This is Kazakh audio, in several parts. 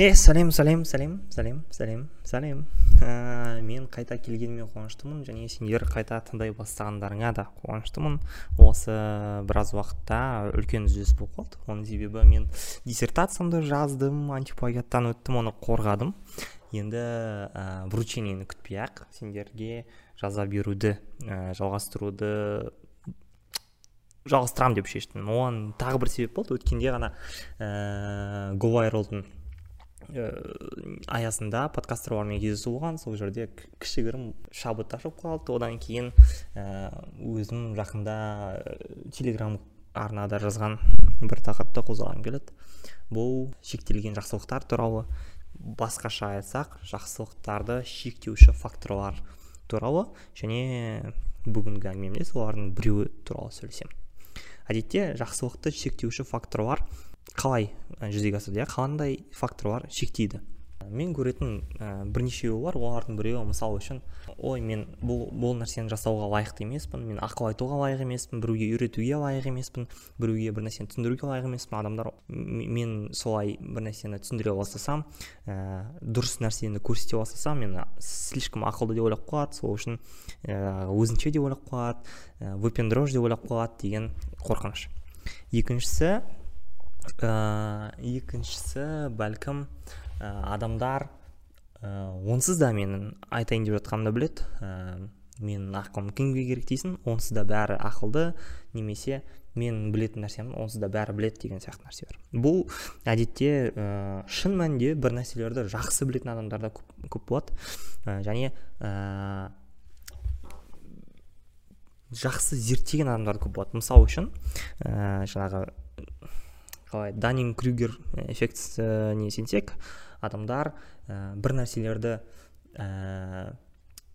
е сәлем сәлем сәлем сәлем сәлем сәлем. Ә, мен қайта келгеніме қуаныштымын және сендер қайта тыңдай бастағандарыңа да қуаныштымын. Осы біраз уақытта үлкен үзіліс болып қалды. Оның себебі мен диссертациямды жаздым антиплагиаттан өттім оны қорғадым. Енді ә, вручениені күтпей ақ сендерге жаза беруді ә, жалғастыруды жалғастырамын деп шештім. Оған тағы бір себеп болды. Өткенде ғана ә, аясында подкастерлармен кездесу болған сол жерде кішігірім шабыт ашып қалды. Одан кейін ә, өзім жақында телеграм арнада жазған бір тақырыпты қозғағым келеді. Бұл шектелген жақсылықтар туралы. Басқаша айтсақ жақсылықтарды шектеуші факторлар туралы және бүгінгі әңгімемде солардың біреуі туралы сөйлесемін. Әдетте жақсылықты шектеуші факторлар қалай жүзеге асады иә қандай факторлар шектейді. Мен көретін ә, бірнешеуі бар. Олардың біреуі мысалы үшін ой мен бұл бұл нәрсені жасауға лайықты емеспін. Мен ақыл айтуға лайық емеспін. Біреуге үйретуге лайық емеспін. Біреуге бір нәрсені түсіндіруге лайық емеспін адамдар мен солай бір нәрсені түсіндіре бастасам ә, дұрыс нәрсені көрсете бастасам мен слишком ақылды деп ойлап қалады сол үшін ә, өзінше деп ойлап қалады ә, выпендрож деп ойлап қалады деген қорқыныш. Екіншісі ә, екіншісі бәлкім ә, адамдар ә, онсыз да менің айтайын деп жатқанымды білет, ә, менің ақылым кімге керек дейсің онсыз да бәрі ақылды немесе мен білетін нәрсемді онсыз да бәрі білет деген сияқты нәрсе бар бұл әдетте ә, шын мәнінде бір нәрселерді жақсы білетін адамдарда көп, көп болады. Ә, және ә, жақсы зерттеген адамдар көп болады. Мысалы үшін ә, жаңағы қалай данинг крюгер эффектісіне сенсек адамдар ә, бір нәрселерді ә,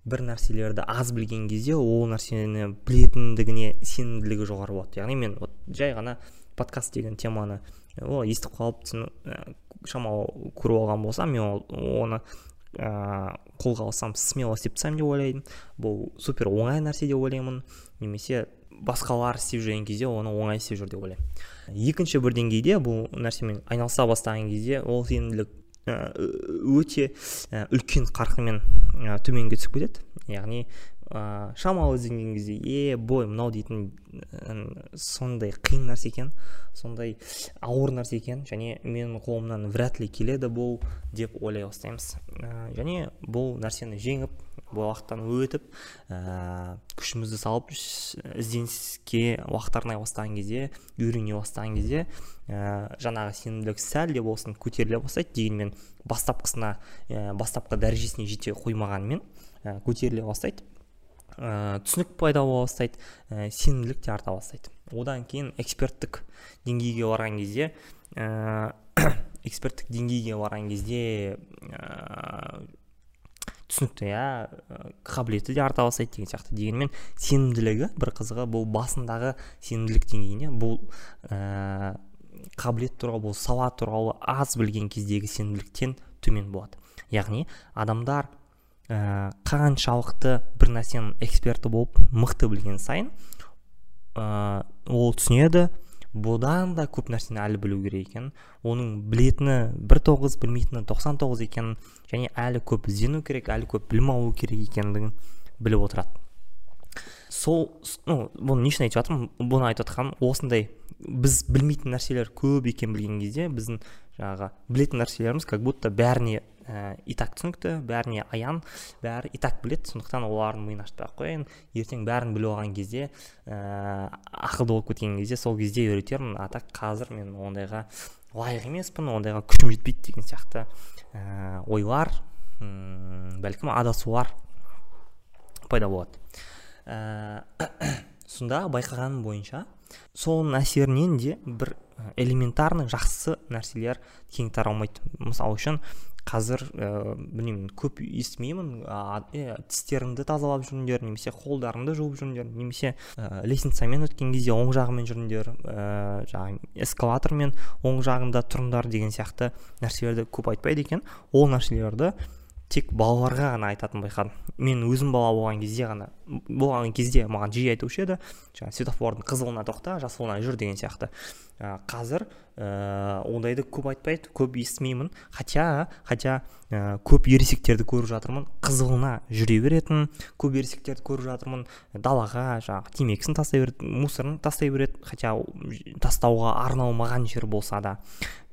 бір нәрселерді аз білген кезде ол нәрсені білетіндігіне сенімділігі жоғары болады. Яғни мен вот жай ғана подкаст деген теманы о естіп қалып ә, шамалы көріп алған болсам мен оны ә, қолға алсам смело істеп тастаймын деп ойлаймын. Бұл супер оңай нәрсе деп ойлаймын. Немесе басқалар істеп жүрген кезде оны оңай істеп жүр деп ойлаймын. Екінші бір деңгейде бұл нәрсемен айналыса бастаған кезде ол сенімділік өте үлкен қарқынмен төменге түсіп кетеді. Яғни ә, шамалы іздеген кезде е бой мынау дейтін сондай қиын нәрсе екен сондай ауыр нәрсе екен және менің қолымнан вряд ли келеді бұл деп ойлай бастаймыз. Және бұл нәрсені жеңіп бұл уақыттан өтіп күшімізді салып ізденіске уақыт арнай бастаған кезде үйрене бастаған кезде ә, жаңағы сенімділік сәл де болсын көтеріле бастайды дегенмен бастапқысына ә, бастапқы дәрежесіне жете қоймағанымен ә, көтеріле бастайды. Ә, түсінік пайда бола бастайды ә, сенімділік те арта бастайды. Одан кейін эксперттік деңгейге барған кезде ә, эксперттік деңгейге барған кезде ә, түсінікті иә қабілеті де арта бастайды деген сияқты. дегенмен сенімділігі бір қызығы бұл басындағы сенімділік деңгейіне бұл ә, қабілет туралы бұл сауат туралы аз білген кездегі сенімділіктен төмен болады. Яғни адамдар ә, қаншалықты бір нәрсенің эксперті болып мықты білген сайын ә, ол түсінеді бұдан да көп нәрсені әлі білу керек екенін оның білетіні бір тоғыз білмейтіні тоқсан тоғыз екенін және әлі көп іздену керек әлі көп білім алу керек екендігін біліп отырады. Сол ну бұны не үшін айтып жатырмын? Бұны айтып жатқаным осындай біз білмейтін нәрселер көп екен білген кезде біздің жаңағы білетін нәрселеріміз как будто бәріне ә, и так түсінікті бәріне аян бәрі и так біледі. Сондықтан олардың миын ашпай ақ қояйын. Ертең бәрін біліп алған кезде ә, ақылды болып кеткен кезде сол кезде үйретермін. А так қазір мен ондайға лайық емеспін ондайға күшім жетпейді деген сияқты ә, ойлар ұм, бәлкім адасулар пайда болады. Ә, сонда байқағаным бойынша соның әсерінен де бір элементарный жақсы нәрселер кең таралмайды. Мысалы үшін қазір ә, білмеймін көп естімеймін. Ә, тістеріңді тазалап жүріңдер немесе қолдарыңды жуып жүріңдер немесе ә, лестницамен өткен кезде оң жағымен жүріңдер ә, жаңағы эскалатормен оң жағында тұрыңдар деген сияқты нәрселерді көп айтпайды екен. Ол нәрселерді тек балаларға ғана айтатын байқадым. Мен өзім бала болған кезде ғана. Болған кезде маған жиі айтушы еді. Жаңағы светофордың қызылына тоқта жасылына жүр деген сияқты. Қазір ә, ондайды көп айтпайды көп естімеймін. Хотя хотя ә, көп ересектерді көріп жатырмын. Қызығына жүре беретін көп ересектерді көріп жатырмын. Далаға жаңағы темекісін тастай береді мусорын тастай береді. Хотя тастауға арналмаған жер болса да.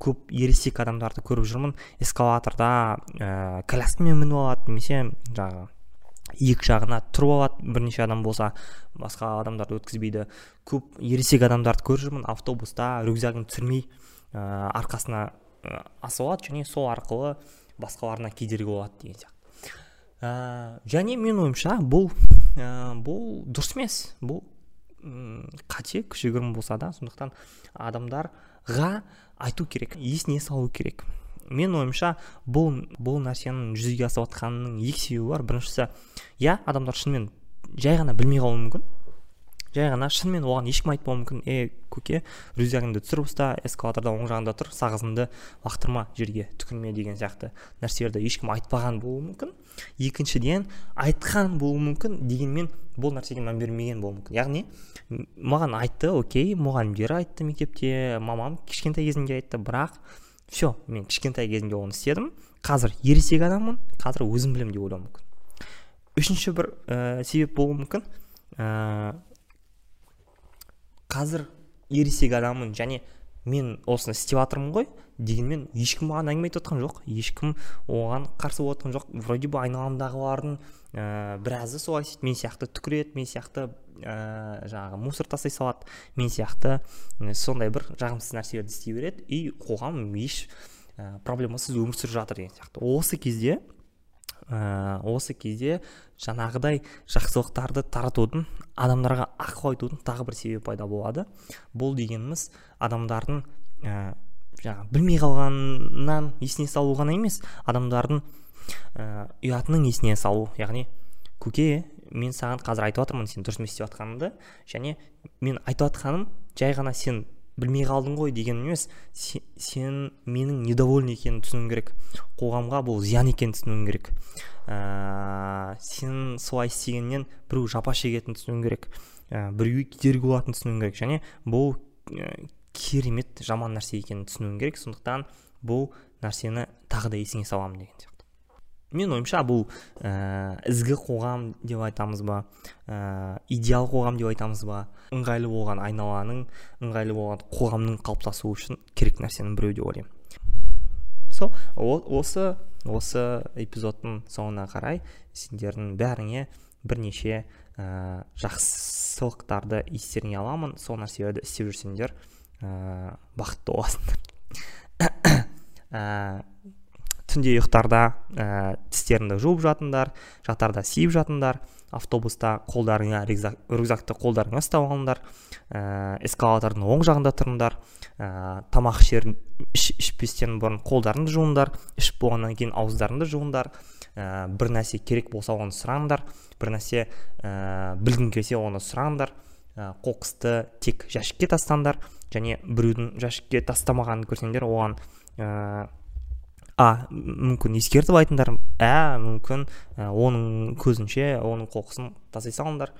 Көп ересек адамдарды көріп жүрмін. Эскалаторда ә, коляскамен мініп алады немесе жаңағы екі жағына тұрып алады. Бірнеше адам болса басқа адамдарды өткізбейді. Көп ересек адамдарды көріп жүрмін. Автобуста рюкзагын түсірмей ә, арқасына ә, асып алады және сол арқылы басқаларына кедергі болады деген сияқты. Ә, және менің ойымша бұл ә, бұл дұрыс емес. Бұл қате кішігірім болса да сондықтан адамдарға айту керек есіне салу керек. Мен ойымша бұл бұл нәрсенің жүзеге асып жатқанының екі себебі бар. Біріншісі иә адамдар шынымен жай ғана білмей қалуы мүмкін. Жай ғана шынымен оған ешкім айтпауы мүмкін. Е көке рюкзагыңды түсіріп ұста эскалаторда оң жағында тұр сағызыңды лақтырма жерге түкірме деген сияқты нәрселерді ешкім айтпаған болуы мүмкін. Екіншіден айтқан болуы мүмкін дегенмен бұл нәрсеге мән бермеген болуы мүмкін. Яғни маған айтты окей мұғалімдер айтты мектепте мамам кішкентай кезімде айтты бірақ все мен кішкентай кезімде оны істедім. Қазір ересек адаммын қазір өзім білемін деп ойлауым мүмкін. Үшінші бір ә, себеп болуы мүмкін. Ә, қазір ересек адаммын және мен осыны істеп жатырмын ғой дегенмен ешкім маған әңгіме айтып жатқан жоқ ешкім оған қарсы болып жоқ. Вроде бы айналамдағылардың ә, біразы солай істейді мен сияқты түкіреді мен сияқты ә, жаңағы мусор тастай салады мен сияқты сондай бір жағымсыз нәрселерді істей береді. И қоғам еш ә, проблемасыз өмір сүріп жатыр деген сияқты. Осы кезде ә, осы кезде жаңағыдай жақсылықтарды таратудың адамдарға ақыл айтудың тағы бір себебі пайда болады. Бұл дегеніміз адамдардың ә, жаңағы білмей қалғаннан есіне салу ғана емес адамдардың ә, ұятының есіне салу. Яғни көке мен саған қазір айтып жатырмын сен дұрыс емес істеп жатқаныңды және мен айтып жатқаным жай ғана сен білмей қалдың ғой деген емес сен, сен менің недоволен екенімді түсінуің керек. Қоғамға бұл зиян екенін түсінуің керек. Ә, сен солай істегеннен біреу жапа шегетінін түсінуің керек. Ә, біреуге кедергі болатынын түсінуің керек. Және бұл ә, керемет жаман нәрсе екенін түсінуің керек. Сондықтан бұл нәрсені тағы да есіңе саламын деген мен ойымша бұл ә, ізгі қоғам деп айтамыз ба ә, идеал қоғам деп айтамыз ба ыңғайлы болған айналаның ыңғайлы болған қоғамның қалыптасуы үшін керек нәрсенің біреуі деп ойлаймын. Сол осы осы эпизодтың соңына қарай сендердің бәріңе бірнеше ә, жақсылықтарды естеріңе аламын. Сол нәрселерді істеп жүрсеңдер ә, бақытты боласыңдар. Ә, түнде ұйықтарда ә, тістеріңді жуып жатыңдар жатарда сиіп жатыңдар автобуста қолдарыңа рюкзакты қолдарыңа ұстап алыңдар ә, эскалатордың оң жағында тұрыңдар ә, тамақ ішер іш, ішпестен бұрын қолдарыңды жуыңдар ішіп болғаннан кейін ауыздарыңды жуыңдар ә, бір нәрсе керек болса оны сұраңдар бір нәрсе ә, білгің келсе оны сұраңдар ә, қоқысты тек жәшікке тастаңдар және біреудің жәшікке тастамағанын көрсеңдер оған ә, а мүмкін ескертіп айтыңдар. Ә мүмкін ә, оның көзінше оның қоқысын тастай салыңдар.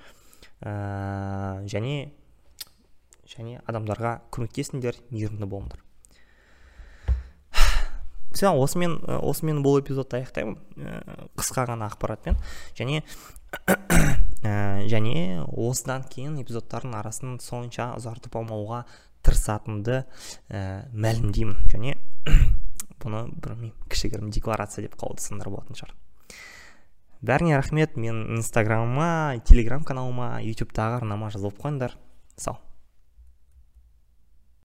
Ә, және және адамдарға көмектесіңдер мейірімді болыңдар. Все осымен осымен бұл эпизодты аяқтаймын. Ә, қысқа ғана ақпаратпен. Және ә, және осыдан кейін эпизодтардың арасын сонша ұзартып алмауға тырысатынымды ә, мәлімдеймін. Және бұны білмеймін кішігірім декларация деп қабылдасаңдар болатын шығар бәріңе рахмет мен инстаграмыма телеграм каналыма ютубтағы арнама жазылып қойыңдар. Сау.